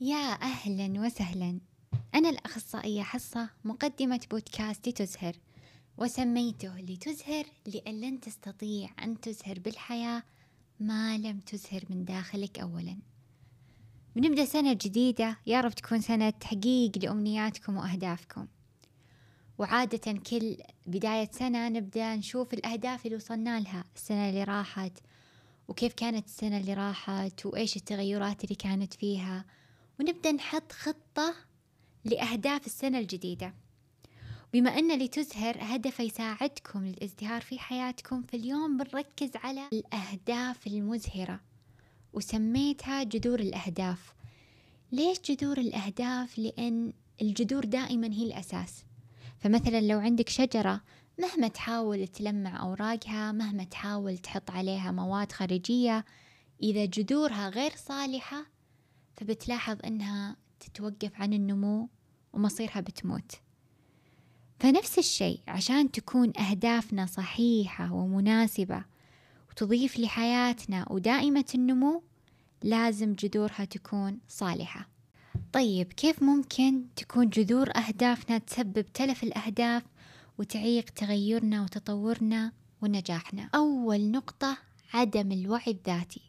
يا أهلا وسهلا. أنا الأخصائية حصة مقدمة بودكاست لتزهر وسميته لتزهر لأن لن تستطيع أن تزهر بالحياة ما لم تزهر من داخلك أولا. بنبدأ سنة جديدة يا رب تكون سنة تحقيق لأمنياتكم وأهدافكم. وعادة كل بداية سنة نبدأ نشوف الأهداف اللي وصلنا لها السنة اللي راحت وكيف كانت السنة اللي راحت وإيش التغيرات اللي كانت فيها. ونبدأ نحط خطة لأهداف السنة الجديدة. بما أن لتزهر هدف يساعدكم للازدهار في حياتكم في اليوم بنركز على الأهداف المزهرة وسميتها جذور الأهداف. ليش جذور الأهداف؟ لأن الجذور دائما هي الأساس. فمثلا لو عندك شجرة مهما تحاول تلمع أوراقها مهما تحاول تحط عليها مواد خارجية إذا جذورها غير صالحة فبتلاحظ أنها تتوقف عن النمو ومصيرها بتموت. فنفس الشيء عشان تكون أهدافنا صحيحة ومناسبة وتضيف لحياتنا ودائمة النمو لازم جذورها تكون صالحة. طيب كيف ممكن تكون جذور أهدافنا تسبب تلف الأهداف وتعيق تغيرنا وتطورنا ونجاحنا؟ أول نقطة عدم الوعي الذاتي.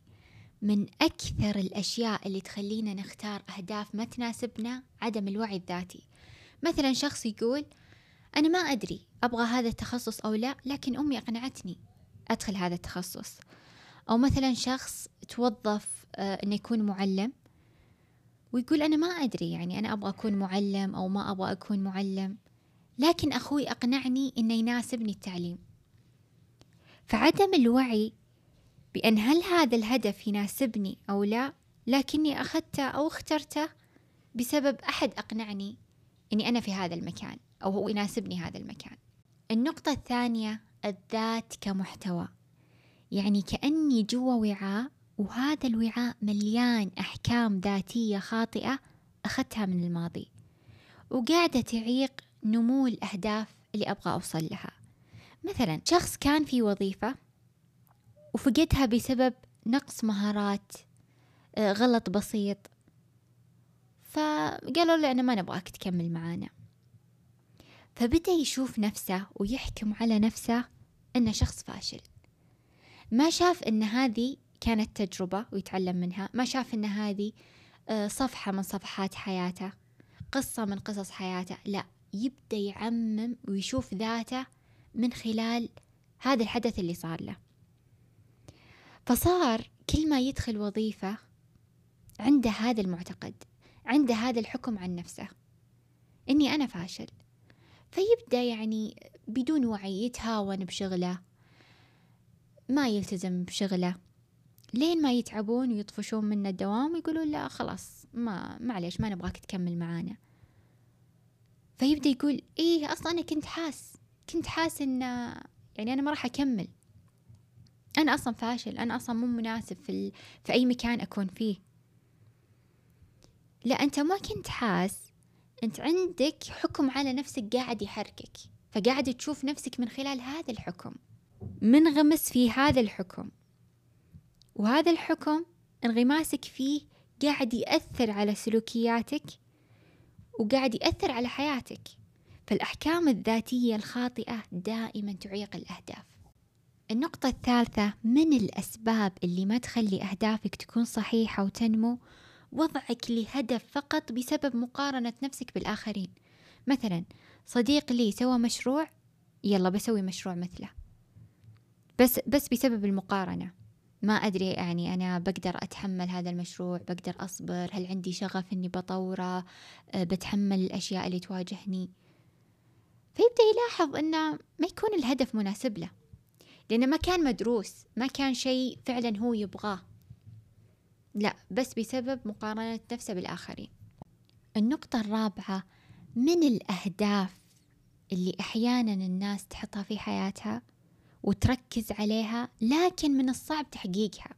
من أكثر الأشياء اللي تخلينا نختار أهداف ما تناسبنا عدم الوعي الذاتي. مثلا شخص يقول أنا ما أدري أبغى هذا التخصص أو لا لكن أمي أقنعتني أدخل هذا التخصص. أو مثلا شخص توظف آه، أنه يكون معلم ويقول أنا ما أدري يعني أنا أبغى أكون معلم أو ما أبغى أكون معلم لكن أخوي أقنعني أنه يناسبني التعليم. فعدم الوعي بأن هل هذا الهدف يناسبني أو لا؟ لكني أخذته أو اخترته بسبب أحد أقنعني أني أنا في هذا المكان أو هو يناسبني هذا المكان. النقطة الثانية الذات كمحتوى. يعني كأني جوا وعاء وهذا الوعاء مليان أحكام ذاتية خاطئة أخذتها من الماضي وقاعدة تعيق نمو الأهداف اللي أبغى أوصل لها. مثلا شخص كان في وظيفة وفقدها بسبب نقص مهارات آه، غلط بسيط. فقالوا له أنا ما نبغاك تكمل معانا. فبدأ يشوف نفسه ويحكم على نفسه أنه شخص فاشل. ما شاف أن هذه كانت تجربة ويتعلم منها ما شاف أن هذه آه، صفحة من صفحات حياته قصة من قصص حياته. لا يبدأ يعمم ويشوف ذاته من خلال هذا الحدث اللي صار له. فصار كل ما يدخل وظيفة عنده هذا المعتقد عنده هذا الحكم عن نفسه إني أنا فاشل. فيبدأ يعني بدون وعي يتهاون بشغله ما يلتزم بشغله. لين ما يتعبون ويطفشون منه الدوام ويقولون لا خلاص ما معليش ما نبغاك تكمل معانا. فيبدأ يقول إيه أصلا أنا كنت حاس كنت حاس إن يعني أنا ما راح أكمل. أنا أصلا فاشل أنا أصلا مو مناسب في, ال... في أي مكان أكون فيه. لا أنت ما كنت حاس. أنت عندك حكم على نفسك قاعد يحركك فقاعد تشوف نفسك من خلال هذا الحكم منغمس في هذا الحكم. وهذا الحكم انغماسك فيه قاعد يأثر على سلوكياتك وقاعد يأثر على حياتك. فالأحكام الذاتية الخاطئة دائما تعيق الأهداف. النقطة الثالثة من الأسباب اللي ما تخلي أهدافك تكون صحيحة وتنمو؟ وضعك لهدف فقط بسبب مقارنة نفسك بالآخرين. مثلا صديق لي سوى مشروع يلا بسوي مشروع مثله. بس بس بسبب المقارنة. ما أدري يعني أنا بقدر أتحمل هذا المشروع بقدر أصبر هل عندي شغف إني بطوره؟ أه، بتحمل الأشياء اللي تواجهني. فيبدأ يلاحظ أنه ما يكون الهدف مناسب له. لأنه ما كان مدروس ما كان شيء فعلا هو يبغاه. لا بس بسبب مقارنة نفسه بالآخرين. النقطة الرابعة من الأهداف اللي أحيانا الناس تحطها في حياتها وتركز عليها لكن من الصعب تحقيقها.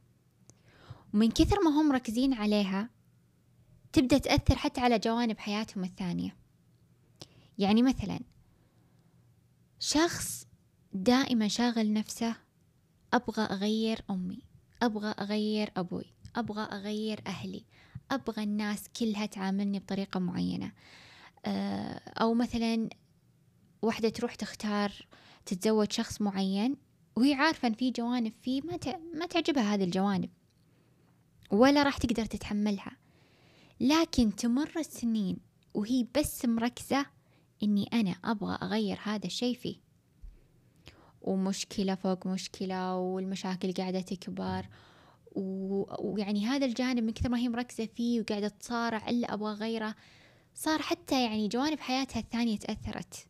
ومن كثر ما هم مركزين عليها تبدأ تأثر حتى على جوانب حياتهم الثانية. يعني مثلا شخص دائما شاغل نفسه. أبغى أغير أمي. أبغى أغير أبوي. أبغى أغير أهلي. أبغى الناس كلها تعاملني بطريقة معينة. آه، أو مثلا واحدة تروح تختار تتزوج شخص معين وهي عارفة أن في جوانب فيه ما ما تعجبها هذه الجوانب. ولا راح تقدر تتحملها. لكن تمر السنين وهي بس مركزة إني أنا أبغى أغير هذا الشيء فيه. ومشكلة فوق مشكلة والمشاكل قاعدة تكبر. ويعني هذا الجانب من كثر ما هي مركزة فيه وقاعدة تصارع إلا أبغى أغيره صار حتى يعني جوانب حياتها الثانية تأثرت.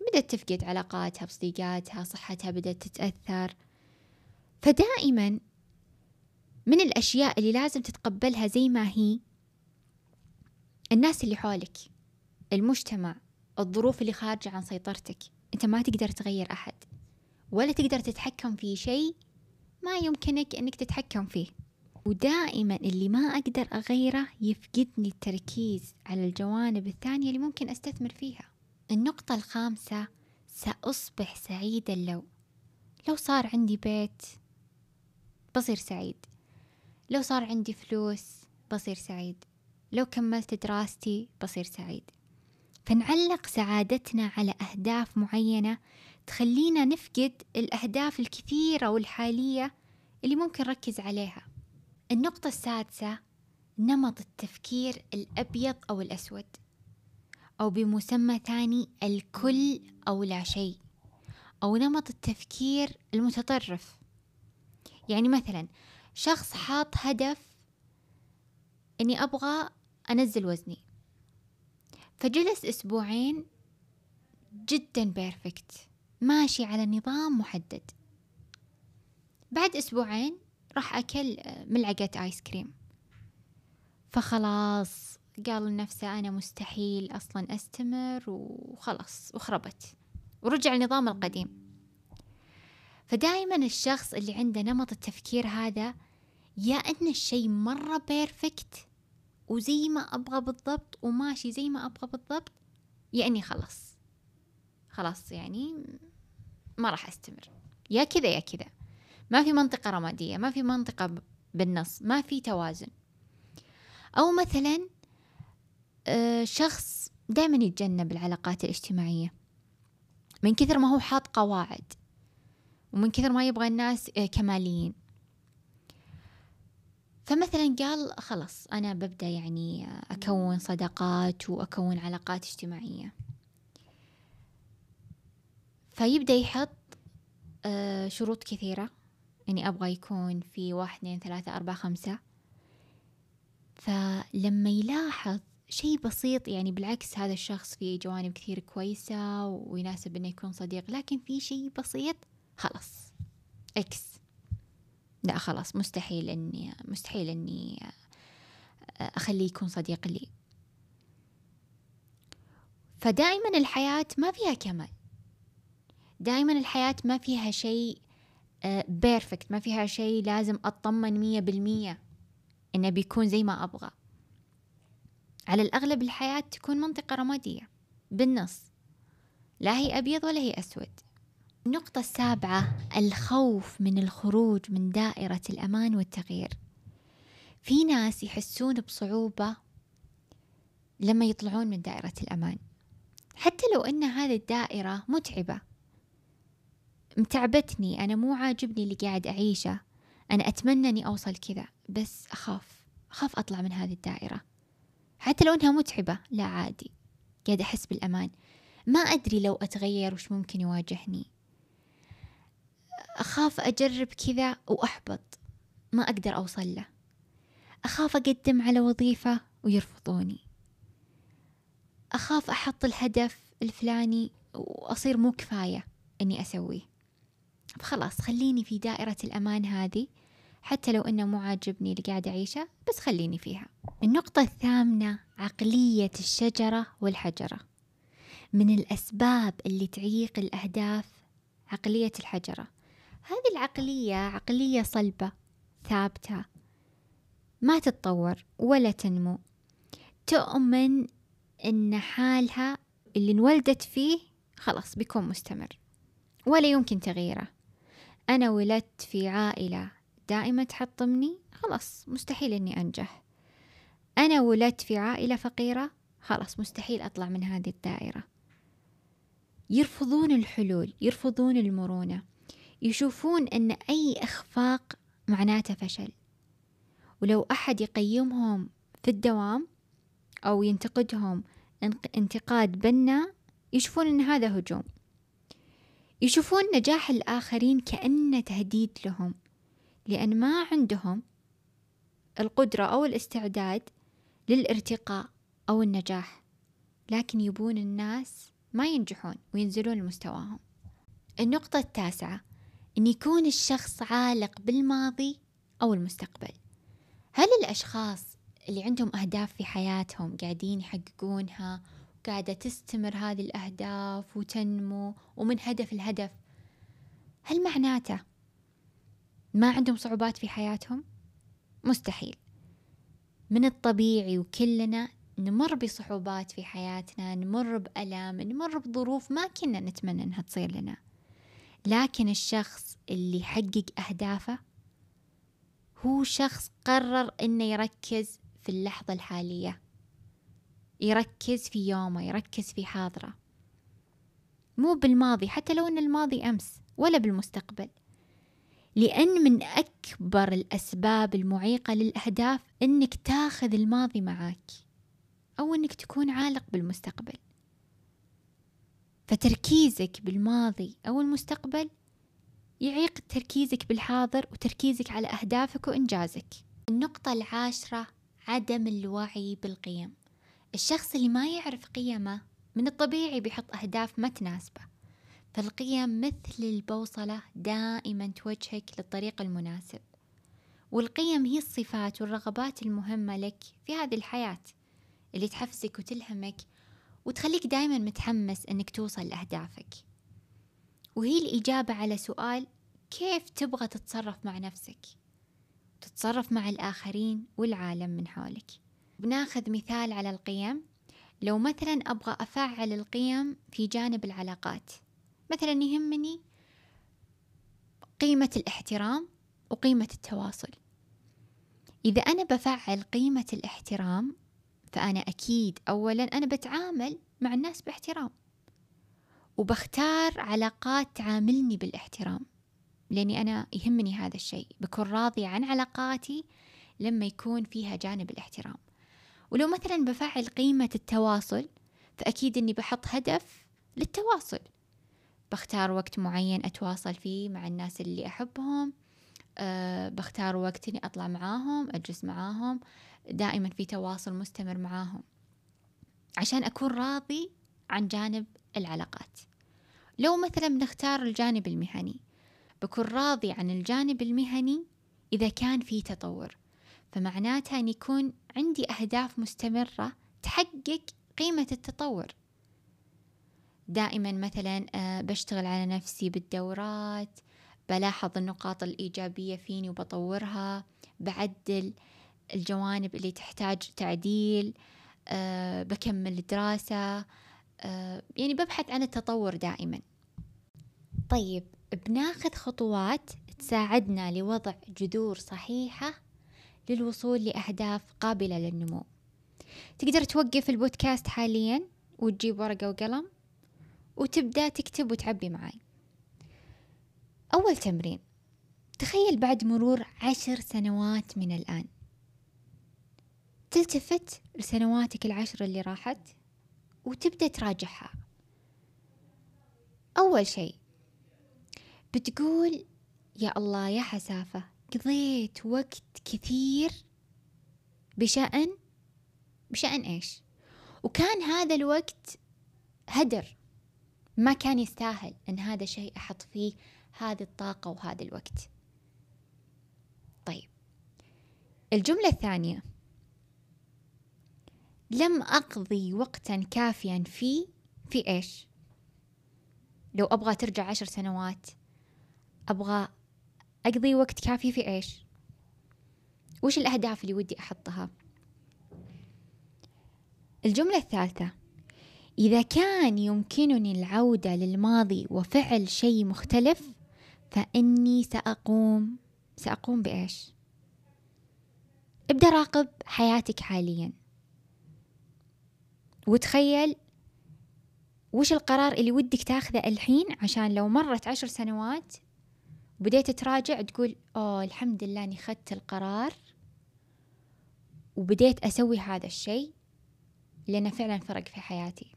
بدأت تفقد علاقاتها بصديقاتها صحتها بدأت تتأثر. فدائما من الأشياء اللي لازم تتقبلها زي ما هي الناس اللي حولك المجتمع الظروف اللي خارجة عن سيطرتك. أنت ما تقدر تغير أحد. ولا تقدر تتحكم في شيء ما يمكنك أنك تتحكم فيه. ودائما اللي ما أقدر أغيره يفقدني التركيز على الجوانب الثانية اللي ممكن أستثمر فيها. النقطة الخامسة سأصبح سعيدا لو لو صار عندي بيت بصير سعيد. لو صار عندي فلوس بصير سعيد. لو كملت دراستي بصير سعيد. فنعلق سعادتنا على أهداف معينة تخلينا نفقد الأهداف الكثيرة والحالية اللي ممكن نركز عليها. النقطة السادسة نمط التفكير الأبيض أو الأسود أو بمسمى ثاني الكل أو لا شيء أو نمط التفكير المتطرف. يعني مثلا شخص حاط هدف إني أبغى أنزل وزني فجلس أسبوعين جدا بيرفكت ماشي على نظام محدد. بعد أسبوعين راح أكل ملعقة آيس كريم. فخلاص قال لنفسه أنا مستحيل أصلا أستمر وخلاص وخربت. ورجع النظام القديم. فدائما الشخص اللي عنده نمط التفكير هذا يا أن الشيء مرة بيرفكت وزي ما أبغى بالضبط وماشي زي ما أبغى بالضبط يعني خلاص. خلاص يعني ما راح أستمر. يا كذا يا كذا. ما في منطقة رمادية ما في منطقة بالنص ما في توازن. أو مثلا آه، شخص دائما يتجنب العلاقات الاجتماعية. من كثر ما هو حاط قواعد ومن كثر ما يبغى الناس آه، كماليين. فمثلا قال خلاص أنا ببدأ يعني أكون صداقات وأكون علاقات اجتماعية. فيبدأ يحط آه، شروط كثيرة. يعني أبغى يكون في واحد اثنين ثلاثة أربعة خمسة. فلما يلاحظ شيء بسيط يعني بالعكس هذا الشخص فيه جوانب كثير كويسة ويناسب إنه يكون صديق لكن في شيء بسيط خلاص. X لا خلاص مستحيل إني مستحيل إني أخليه يكون صديق لي. فدائما الحياة ما فيها كمال. دائما الحياة ما فيها شيء perfect آه، ما فيها شيء لازم أطمن مية بالمية إنه بيكون زي ما أبغى. على الأغلب الحياة تكون منطقة رمادية بالنص. لا هي أبيض ولا هي أسود. النقطة السابعة الخوف من الخروج من دائرة الأمان والتغيير. في ناس يحسون بصعوبة لما يطلعون من دائرة الأمان. حتى لو أن هذه الدائرة متعبة متعبتني أنا مو عاجبني اللي قاعد أعيشه. أنا أتمنى أني أوصل كذا بس أخاف أخاف أطلع من هذه الدائرة. حتى لو أنها متعبة لا عادي. قاعد أحس بالأمان. ما أدري لو أتغير وش ممكن يواجهني. أخاف أجرب كذا وأحبط. ما أقدر أوصل له. أخاف أقدم على وظيفة ويرفضوني. أخاف أحط الهدف الفلاني وأصير مو كفاية إني أسويه. فخلاص خليني في دائرة الأمان هذه. حتى لو إنه مو عاجبني اللي قاعد أعيشه بس خليني فيها. النقطة الثامنة عقلية الشجرة والحجرة. من الأسباب اللي تعيق الأهداف عقلية الحجرة. هذه العقلية عقلية صلبة ثابتة. ما تتطور ولا تنمو. تؤمن إن حالها اللي انولدت فيه خلاص بيكون مستمر ولا يمكن تغييره. أنا ولدت في عائلة دائما تحطمني؟ خلاص مستحيل إني أنجح. أنا ولدت في عائلة فقيرة؟ خلاص مستحيل أطلع من هذه الدائرة. يرفضون الحلول يرفضون المرونة. يشوفون أن أي إخفاق معناته فشل. ولو أحد يقيمهم في الدوام أو ينتقدهم انتقاد بناء يشوفون أن هذا هجوم. يشوفون نجاح الآخرين كأنه تهديد لهم لأن ما عندهم القدرة أو الاستعداد للارتقاء أو النجاح لكن يبون الناس ما ينجحون وينزلون لمستواهم. النقطة التاسعة أن يكون الشخص عالق بالماضي أو المستقبل. هل الأشخاص اللي عندهم أهداف في حياتهم قاعدين يحققونها وقاعدة تستمر هذه الأهداف وتنمو ومن هدف الهدف هل معناته ما عندهم صعوبات في حياتهم؟ مستحيل. من الطبيعي وكلنا نمر بصعوبات في حياتنا نمر بألام نمر بظروف ما كنا نتمنى أنها تصير لنا. لكن الشخص اللي يحقق أهدافه هو شخص قرر أنه يركز في اللحظة الحالية. يركز في يومه يركز في حاضره. مو بالماضي حتى لو أن الماضي أمس ولا بالمستقبل. لأن من أكبر الأسباب المعيقة للأهداف أنك تاخذ الماضي معاك أو أنك تكون عالق بالمستقبل. فتركيزك بالماضي أو المستقبل يعيق تركيزك بالحاضر وتركيزك على أهدافك وإنجازك. النقطة العاشرة عدم الوعي بالقيم. الشخص اللي ما يعرف قيمه من الطبيعي بيحط أهداف ما تناسبه. فالقيم مثل البوصلة دائما توجهك للطريق المناسب. والقيم هي الصفات والرغبات المهمة لك في هذه الحياة اللي تحفزك وتلهمك وتخليك دائما متحمس إنك توصل لأهدافك. وهي الإجابة على سؤال كيف تبغى تتصرف مع نفسك؟ تتصرف مع الآخرين والعالم من حولك. بناخذ مثال على القيم. لو مثلا أبغى أفعل القيم في جانب العلاقات مثلا يهمني قيمة الاحترام وقيمة التواصل. إذا أنا بفعل قيمة الاحترام فأنا أكيد أولا أنا بتعامل مع الناس باحترام وبختار علاقات تعاملني بالاحترام لأني أنا يهمني هذا الشيء. بكون راضية عن علاقاتي لما يكون فيها جانب الاحترام. ولو مثلا بفعل قيمة التواصل فأكيد أني بحط هدف للتواصل. بختار وقت معين أتواصل فيه مع الناس اللي أحبهم أه بختار وقت إني أطلع معاهم أجلس معاهم دائما في تواصل مستمر معاهم. عشان أكون راضي عن جانب العلاقات. لو مثلا بنختار الجانب المهني بكون راضي عن الجانب المهني إذا كان في تطور. فمعناتها أن يكون عندي أهداف مستمرة تحقق قيمة التطور. دائما مثلا آه، بشتغل على نفسي بالدورات بلاحظ النقاط الإيجابية فيني وبطورها بعدل الجوانب اللي تحتاج تعديل أه بكمل دراسة أه يعني ببحث عن التطور دائما. طيب بناخذ خطوات تساعدنا لوضع جذور صحيحة للوصول لأهداف قابلة للنمو. تقدر توقف البودكاست حاليا وتجيب ورقة وقلم وتبدأ تكتب وتعبي معاي. أول تمرين. تخيل بعد مرور عشر سنوات من الآن. تلتفت لسنواتك العشر اللي راحت وتبدأ تراجعها. أول شيء بتقول يا الله يا حسافة قضيت وقت كثير بشأن؟ بشأن إيش؟ وكان هذا الوقت هدر. ما كان يستاهل أن هذا الشيء أحط فيه هذه الطاقة وهذا الوقت. طيب. الجملة الثانية. لم أقضي وقتا كافيا في في إيش؟ لو أبغى ترجع عشر سنوات أبغى أقضي وقت كافي في إيش؟ وش الأهداف اللي ودي أحطها؟ الجملة الثالثة إذا كان يمكنني العودة للماضي وفعل شيء مختلف فإني سأقوم سأقوم بإيش؟ ابدأ راقب حياتك حاليا. وتخيل وش القرار اللي ودك تاخذه الحين؟ عشان لو مرت عشر سنوات وبديت تراجع تقول أوه الحمد لله إني خدت القرار وبديت أسوي هذا الشيء لأنه فعلا فرق في حياتي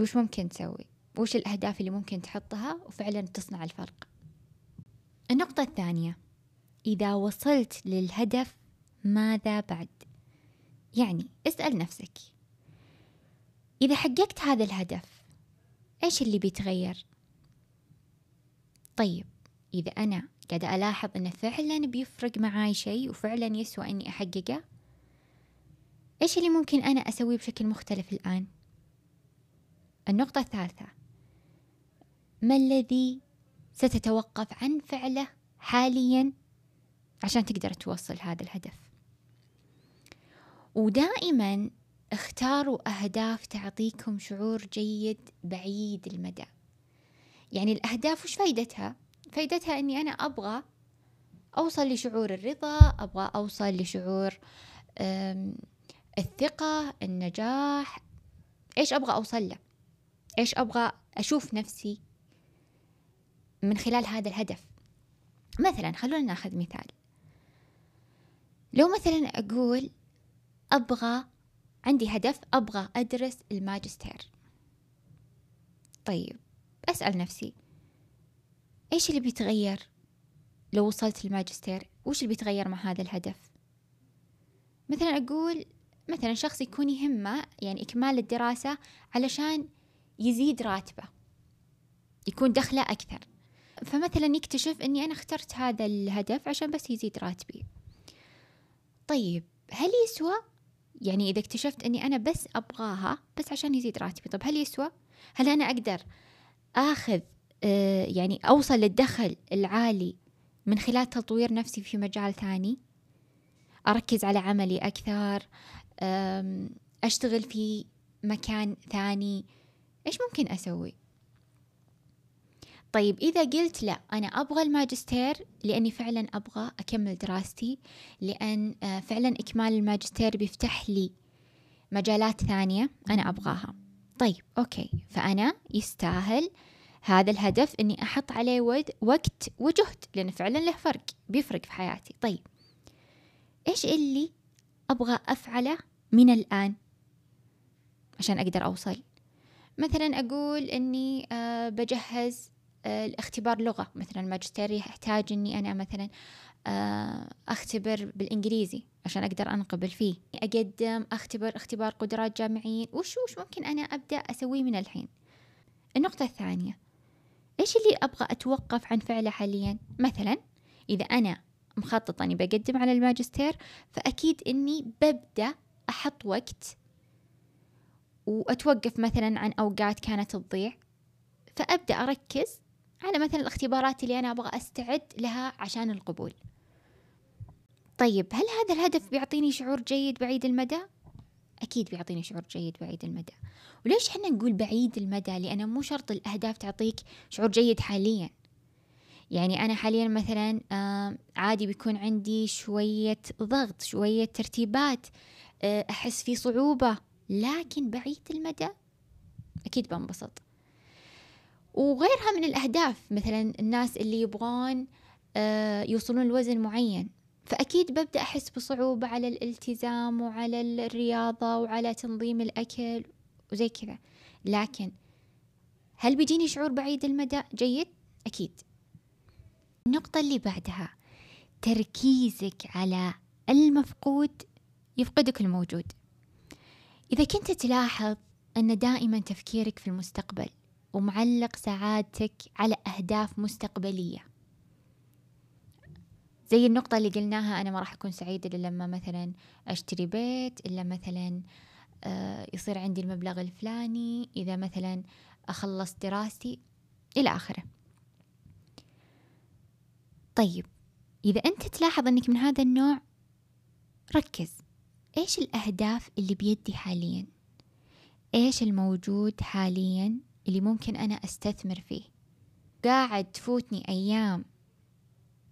وش ممكن تسوي وش الأهداف اللي ممكن تحطها وفعلا تصنع الفرق النقطة الثانية إذا وصلت للهدف ماذا بعد؟ يعني اسأل نفسك إذا حققت هذا الهدف إيش اللي بيتغير؟ طيب إذا أنا قاعدة ألاحظ أنه فعلا بيفرق معاي شيء وفعلا يسوى أني أحققه إيش اللي ممكن أنا أسويه بشكل مختلف الآن؟ النقطة الثالثة ما الذي ستتوقف عن فعله حاليا عشان تقدر توصل هذا الهدف ودائما اختاروا أهداف تعطيكم شعور جيد بعيد المدى يعني الأهداف وش فايدتها؟ فايدتها أني أنا أبغى أوصل لشعور الرضا أبغى أوصل لشعور الثقة النجاح. إيش أبغى أوصل له؟ إيش أبغى أشوف نفسي من خلال هذا الهدف؟ مثلا خلونا ناخذ مثال. لو مثلا أقول أبغى عندي هدف أبغى أدرس الماجستير. طيب. أسأل نفسي إيش اللي بيتغير لو وصلت الماجستير وش اللي بيتغير مع هذا الهدف؟ مثلا أقول مثلا شخص يكون يهمه يعني إكمال الدراسة علشان يزيد راتبه يكون دخله أكثر. فمثلا يكتشف أني أنا اخترت هذا الهدف عشان بس يزيد راتبي. طيب هل يسوى؟ يعني إذا اكتشفت أني أنا بس أبغاها بس عشان يزيد راتبي طب هل يسوى؟ هل أنا أقدر آخذ آه يعني أوصل للدخل العالي من خلال تطوير نفسي في مجال ثاني. أركز على عملي أكثر أشتغل في مكان ثاني. إيش ممكن أسوي؟ طيب إذا قلت لا أنا أبغى الماجستير لأني فعلا أبغى أكمل دراستي لأن آه، فعلا إكمال الماجستير بيفتح لي مجالات ثانية أنا أبغاها. طيب أوكي. فأنا يستاهل هذا الهدف أني أحط عليه وقت وجهد لأن فعلا له فرق بيفرق في حياتي. طيب إيش اللي أبغى أفعله من الآن عشان أقدر أوصل؟ مثلا أقول أني أه بجهز الاختبار لغة. مثلا الماجستير يحتاج أني أنا مثلا آه، أختبر بالإنجليزي عشان أقدر أنقبل فيه. أقدم أختبر اختبار قدرات جامعيين. وش وش ممكن أنا أبدأ أسويه من الحين؟ النقطة الثانية إيش اللي أبغى أتوقف عن فعله حاليا؟ مثلا إذا أنا مخططة أني بقدم على الماجستير فأكيد أني ببدأ أحط وقت وأتوقف مثلا عن أوقات كانت تضيع. فأبدأ أركز على مثلا الاختبارات اللي أنا أبغى أستعد لها عشان القبول. طيب هل هذا الهدف بيعطيني شعور جيد بعيد المدى؟ أكيد بيعطيني شعور جيد بعيد المدى. وليش حنا نقول بعيد المدى؟ لأن مو شرط الأهداف تعطيك شعور جيد حاليا. يعني أنا حاليا مثلا عادي بيكون عندي شوية ضغط شوية ترتيبات آه، أحس في صعوبة لكن بعيد المدى أكيد بنبسط. وغيرها من الأهداف مثلا الناس اللي يبغون آه، يوصلون لوزن معين. فأكيد ببدأ أحس بصعوبة على الالتزام وعلى الرياضة وعلى تنظيم الأكل وزي كذا. لكن هل بيجيني شعور بعيد المدى؟ جيد؟ أكيد. النقطة اللي بعدها تركيزك على المفقود يفقدك الموجود. إذا كنت تلاحظ أن دائما تفكيرك في المستقبل ومعلق سعادتك على أهداف مستقبلية. زي النقطة اللي قلناها أنا ما راح أكون سعيدة إلا لما مثلا أشتري بيت إلا مثلا آه، يصير عندي المبلغ الفلاني إذا مثلا أخلص دراستي إلى آخره. طيب إذا أنت تلاحظ أنك من هذا النوع ركز. إيش الأهداف اللي بيدي حاليا؟ إيش الموجود حاليا؟ اللي ممكن أنا أستثمر فيه. قاعد تفوتني أيام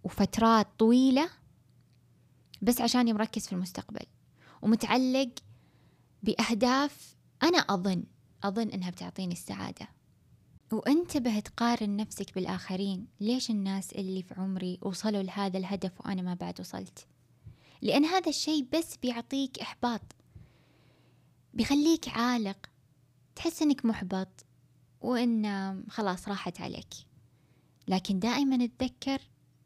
وفترات طويلة بس عشاني مركز في المستقبل. ومتعلق بأهداف أنا أظن أظن إنها بتعطيني السعادة. وانتبه تقارن نفسك بالآخرين. ليش الناس اللي في عمري وصلوا لهذا الهدف وأنا ما بعد وصلت؟ لأن هذا الشيء بس بيعطيك إحباط. بيخليك عالق. تحس إنك محبط. وإن خلاص راحت عليك. لكن دائما تذكر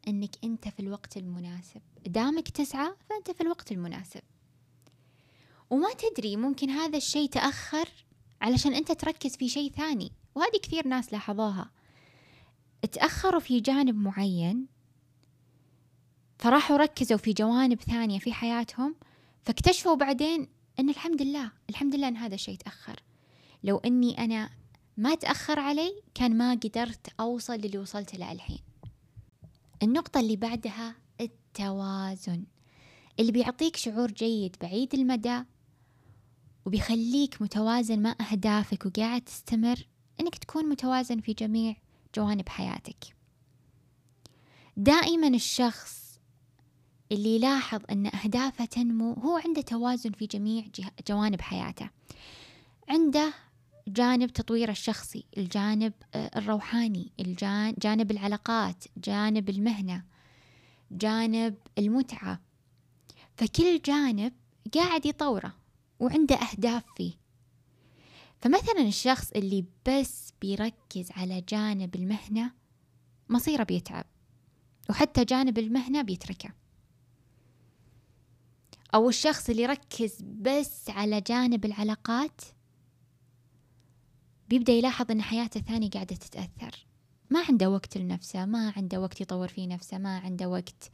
إنك أنت في الوقت المناسب. دامك تسعى فأنت في الوقت المناسب. وما تدري ممكن هذا الشيء تأخر علشان أنت تركز في شيء ثاني وهذه كثير ناس لاحظوها. تأخروا في جانب معين فراحوا ركزوا في جوانب ثانية في حياتهم فاكتشفوا بعدين أن الحمد لله الحمد لله أن هذا الشيء تأخر. لو أني أنا ما تأخر علي كان ما قدرت أوصل للي وصلت له الحين. النقطة اللي بعدها التوازن اللي بيعطيك شعور جيد بعيد المدى وبيخليك متوازن مع أهدافك وقاعد تستمر أنك تكون متوازن في جميع جوانب حياتك. دائما الشخص اللي يلاحظ أن أهدافه تنمو هو عنده توازن في جميع جوانب حياته. عنده جانب تطوير الشخصي الجانب آه، الروحاني جانب العلاقات جانب المهنة جانب المتعة. فكل جانب قاعد يطوره وعنده أهداف فيه. فمثلا الشخص اللي بس بيركز على جانب المهنة مصيره بيتعب وحتى جانب المهنة بيتركه. أو الشخص اللي يركز بس على جانب العلاقات بيبدأ يلاحظ أن حياته الثانية قاعدة تتأثر. ما عنده وقت لنفسه ما عنده وقت يطور فيه نفسه ما عنده وقت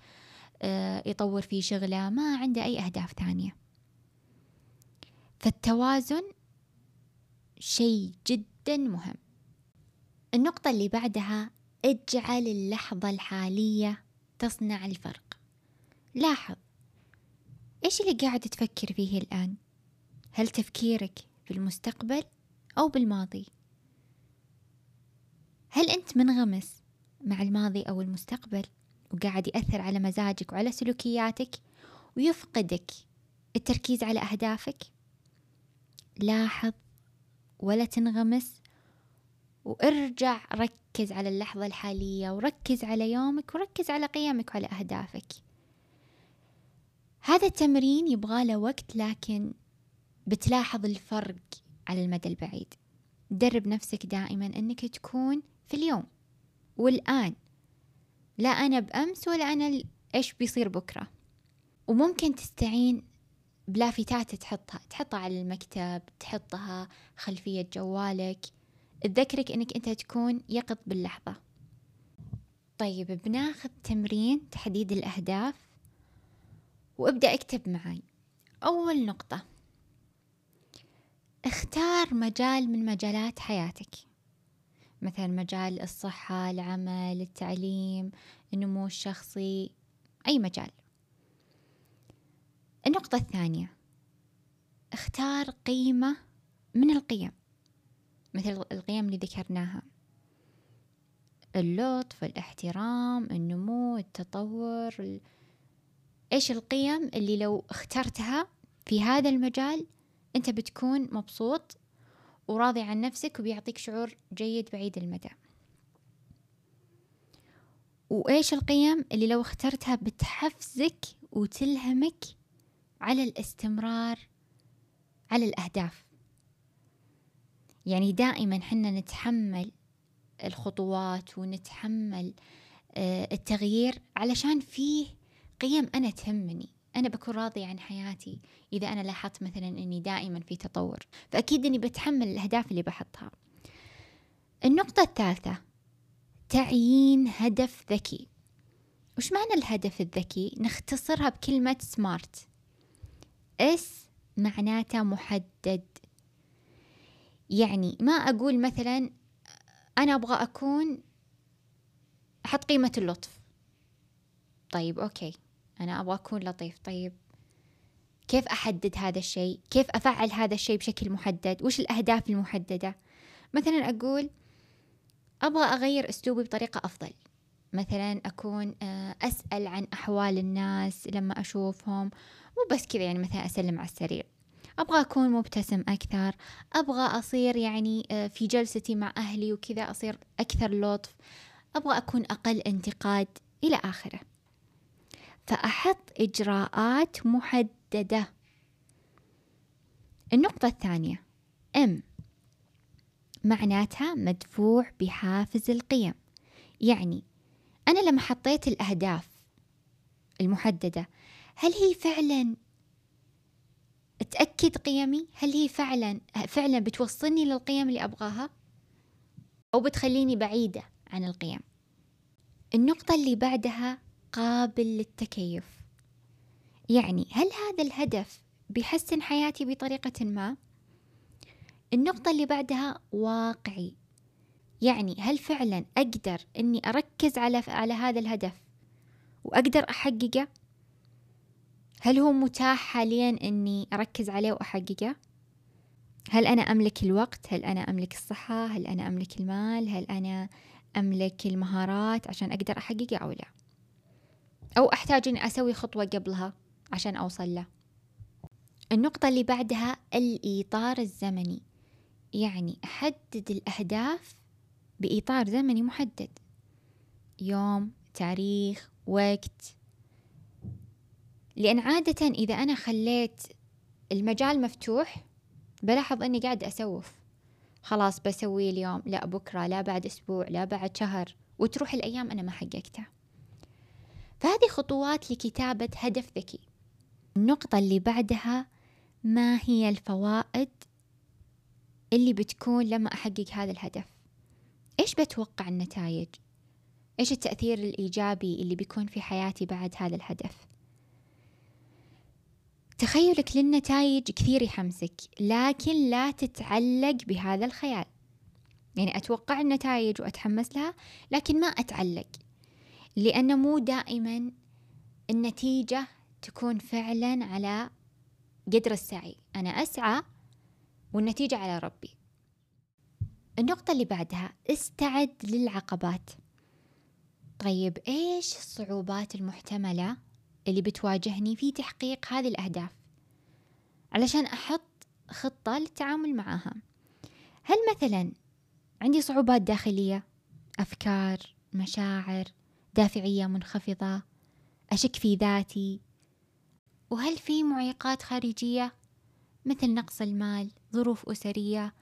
آه، يطور فيه شغله ما عنده أي أهداف ثانية. فالتوازن شيء جدا مهم. النقطة اللي بعدها اجعل اللحظة الحالية تصنع الفرق. لاحظ إيش اللي قاعد تفكر فيه الآن؟ هل تفكيرك في المستقبل أو بالماضي. هل أنت منغمس مع الماضي أو المستقبل وقاعد يأثر على مزاجك وعلى سلوكياتك ويفقدك التركيز على أهدافك؟ لاحظ ولا تنغمس وارجع ركز على اللحظة الحالية وركز على يومك وركز على قيمك وعلى أهدافك. هذا التمرين يبغى له وقت لكن بتلاحظ الفرق على المدى البعيد. درب نفسك دائما أنك تكون في اليوم والآن. لا أنا بأمس ولا أنا إيش بيصير بكرة. وممكن تستعين بلافتات تحطها. تحطها على المكتب تحطها خلفية جوالك. تذكرك إنك أنت تكون يقظ باللحظة. طيب بناخذ تمرين تحديد الأهداف. وابدأ اكتب معي أول نقطة. اختار مجال من مجالات حياتك. مثلا مجال الصحة العمل التعليم النمو الشخصي أي مجال. النقطة الثانية اختار قيمة من القيم مثل القيم اللي ذكرناها. اللطف الاحترام النمو التطور ال... إيش القيم اللي لو اخترتها في هذا المجال أنت بتكون مبسوط وراضي عن نفسك وبيعطيك شعور جيد بعيد المدى. وإيش القيم اللي لو اخترتها بتحفزك وتلهمك على الاستمرار على الأهداف؟ يعني دائما حنا نتحمل الخطوات ونتحمل آه، التغيير علشان فيه قيم أنا تهمني. أنا بكون راضية عن حياتي إذا أنا لاحظت مثلا أني دائما في تطور. فأكيد أني بتحمل الأهداف اللي بحطها. النقطة الثالثة تعيين هدف ذكي. وش معنى الهدف الذكي؟ نختصرها بكلمة SMART S معناته محدد. يعني ما أقول مثلا أنا أبغى أكون أحط قيمة اللطف. طيب okay. أنا أبغى أكون لطيف. طيب كيف أحدد هذا الشيء؟ كيف أفعل هذا الشيء بشكل محدد؟ وش الأهداف المحددة؟ مثلا أقول أبغى أغير أسلوبي بطريقة أفضل. مثلا أكون آه، أسأل عن أحوال الناس لما أشوفهم مو بس كذا يعني مثلا أسلم على السريع. أبغى أكون مبتسم أكثر. أبغى أصير يعني آه، في جلستي مع أهلي وكذا أصير أكثر لطف. أبغى أكون أقل انتقاد إلى آخره. فأحط إجراءات محددة النقطة الثانية M معناتها مدفوع بحافز القيم يعني أنا لما حطيت الأهداف المحددة هل هي فعلا تأكد قيمي؟ هل هي فعلا فعلا بتوصلني للقيم اللي أبغاها؟ أو بتخليني بعيدة عن القيم؟ النقطة اللي بعدها قابل للتكيف يعني هل هذا الهدف بيحسن حياتي بطريقة ما؟ النقطة اللي بعدها واقعي يعني هل فعلا أقدر أني أركز على على هذا الهدف وأقدر أحققه؟ هل هو متاح حاليا أني أركز عليه وأحققه؟ هل أنا أملك الوقت؟ هل أنا أملك الصحة؟ هل أنا أملك المال؟ هل أنا أملك المهارات عشان أقدر أحققه أو لا؟ أو أحتاج أني أسوي خطوة قبلها عشان أوصل له. النقطة اللي بعدها الإطار الزمني. يعني أحدد الأهداف بإطار زمني محدد. يوم تاريخ وقت. لأن عادة إذا أنا خليت المجال مفتوح بلاحظ أني قاعد أسوف. خلاص بسوي اليوم لا بكرة لا بعد أسبوع لا بعد شهر. وتروح الأيام أنا ما حققتها. فهذه خطوات لكتابة هدف ذكي النقطة اللي بعدها ما هي الفوائد اللي بتكون لما أحقق هذا الهدف؟ إيش بتوقع النتائج؟ إيش التأثير الإيجابي اللي بيكون في حياتي بعد هذا الهدف؟ تخيلك للنتائج كثير يحمسك لكن لا تتعلق بهذا الخيال. يعني أتوقع النتائج وأتحمس لها لكن ما أتعلق. لأنه مو دائما النتيجة تكون فعلا على قدر السعي. أنا أسعى والنتيجة على ربي. النقطة اللي بعدها استعد للعقبات. طيب إيش الصعوبات المحتملة اللي بتواجهني في تحقيق هذه الأهداف؟ علشان أحط خطة للتعامل معها. هل مثلا عندي صعوبات داخلية؟ أفكار مشاعر دافعية منخفضة أشك في ذاتي. وهل في معيقات خارجية؟ مثل نقص المال ظروف أسرية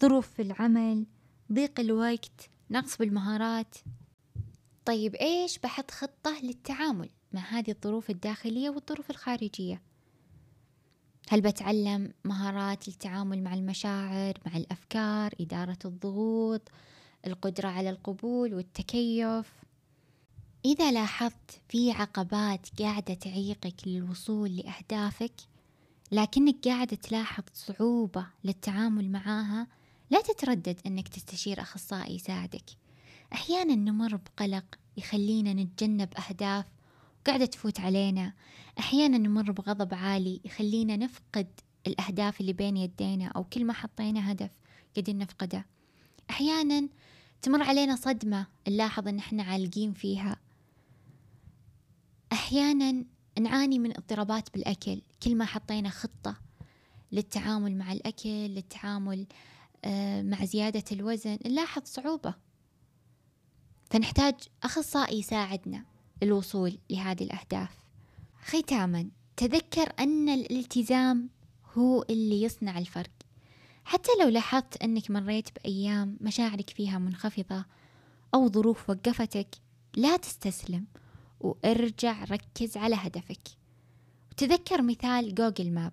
ظروف في العمل ضيق الوقت نقص بالمهارات. طيب إيش بحط خطة للتعامل مع هذه الظروف الداخلية والظروف الخارجية؟ هل بتعلم مهارات للتعامل مع المشاعر مع الأفكار إدارة الضغوط القدرة على القبول والتكيف؟ إذا لاحظت في عقبات قاعدة تعيقك للوصول لأهدافك لكنك قاعدة تلاحظ صعوبة للتعامل معاها لا تتردد أنك تستشير أخصائي يساعدك. أحيانا نمر بقلق يخلينا نتجنب أهداف قاعدة تفوت علينا. أحيانا نمر بغضب عالي يخلينا نفقد الأهداف اللي بين يدينا أو كل ما حطينا هدف قاعدين نفقده. أحيانا تمر علينا صدمة نلاحظ أن إحنا عالقين فيها. أحيانا نعاني من اضطرابات بالأكل. كل ما حطينا خطة للتعامل مع الأكل للتعامل آه، مع زيادة الوزن نلاحظ صعوبة. فنحتاج أخصائي يساعدنا للوصول لهذه الأهداف. ختاما تذكر أن الالتزام هو اللي يصنع الفرق. حتى لو لاحظت أنك مريت بأيام مشاعرك فيها منخفضة أو ظروف وقفتك لا تستسلم. وأرجع ركز على هدفك. وتذكر مثال جوجل ماب.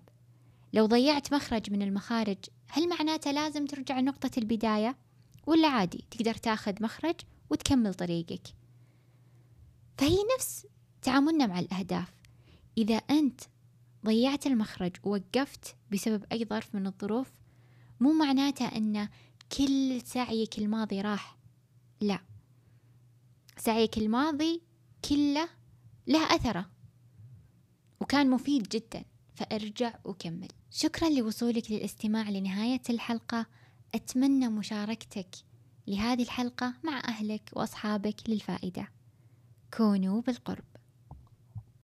لو ضيعت مخرج من المخارج هل معناته لازم ترجع لنقطة البداية؟ ولا عادي تقدر تاخذ مخرج وتكمل طريقك. فهي نفس تعاملنا مع الأهداف. إذا أنت ضيعت المخرج ووقفت بسبب أي ظرف من الظروف مو معناته أن كل سعيك الماضي راح. لا. سعيك الماضي كلة له أثره وكان مفيد جدا. فأرجع وكمل. شكرا لوصولك للاستماع لنهاية الحلقة. أتمنى مشاركتك لهذه الحلقة مع أهلك وأصحابك للفائدة. كونوا بالقرب.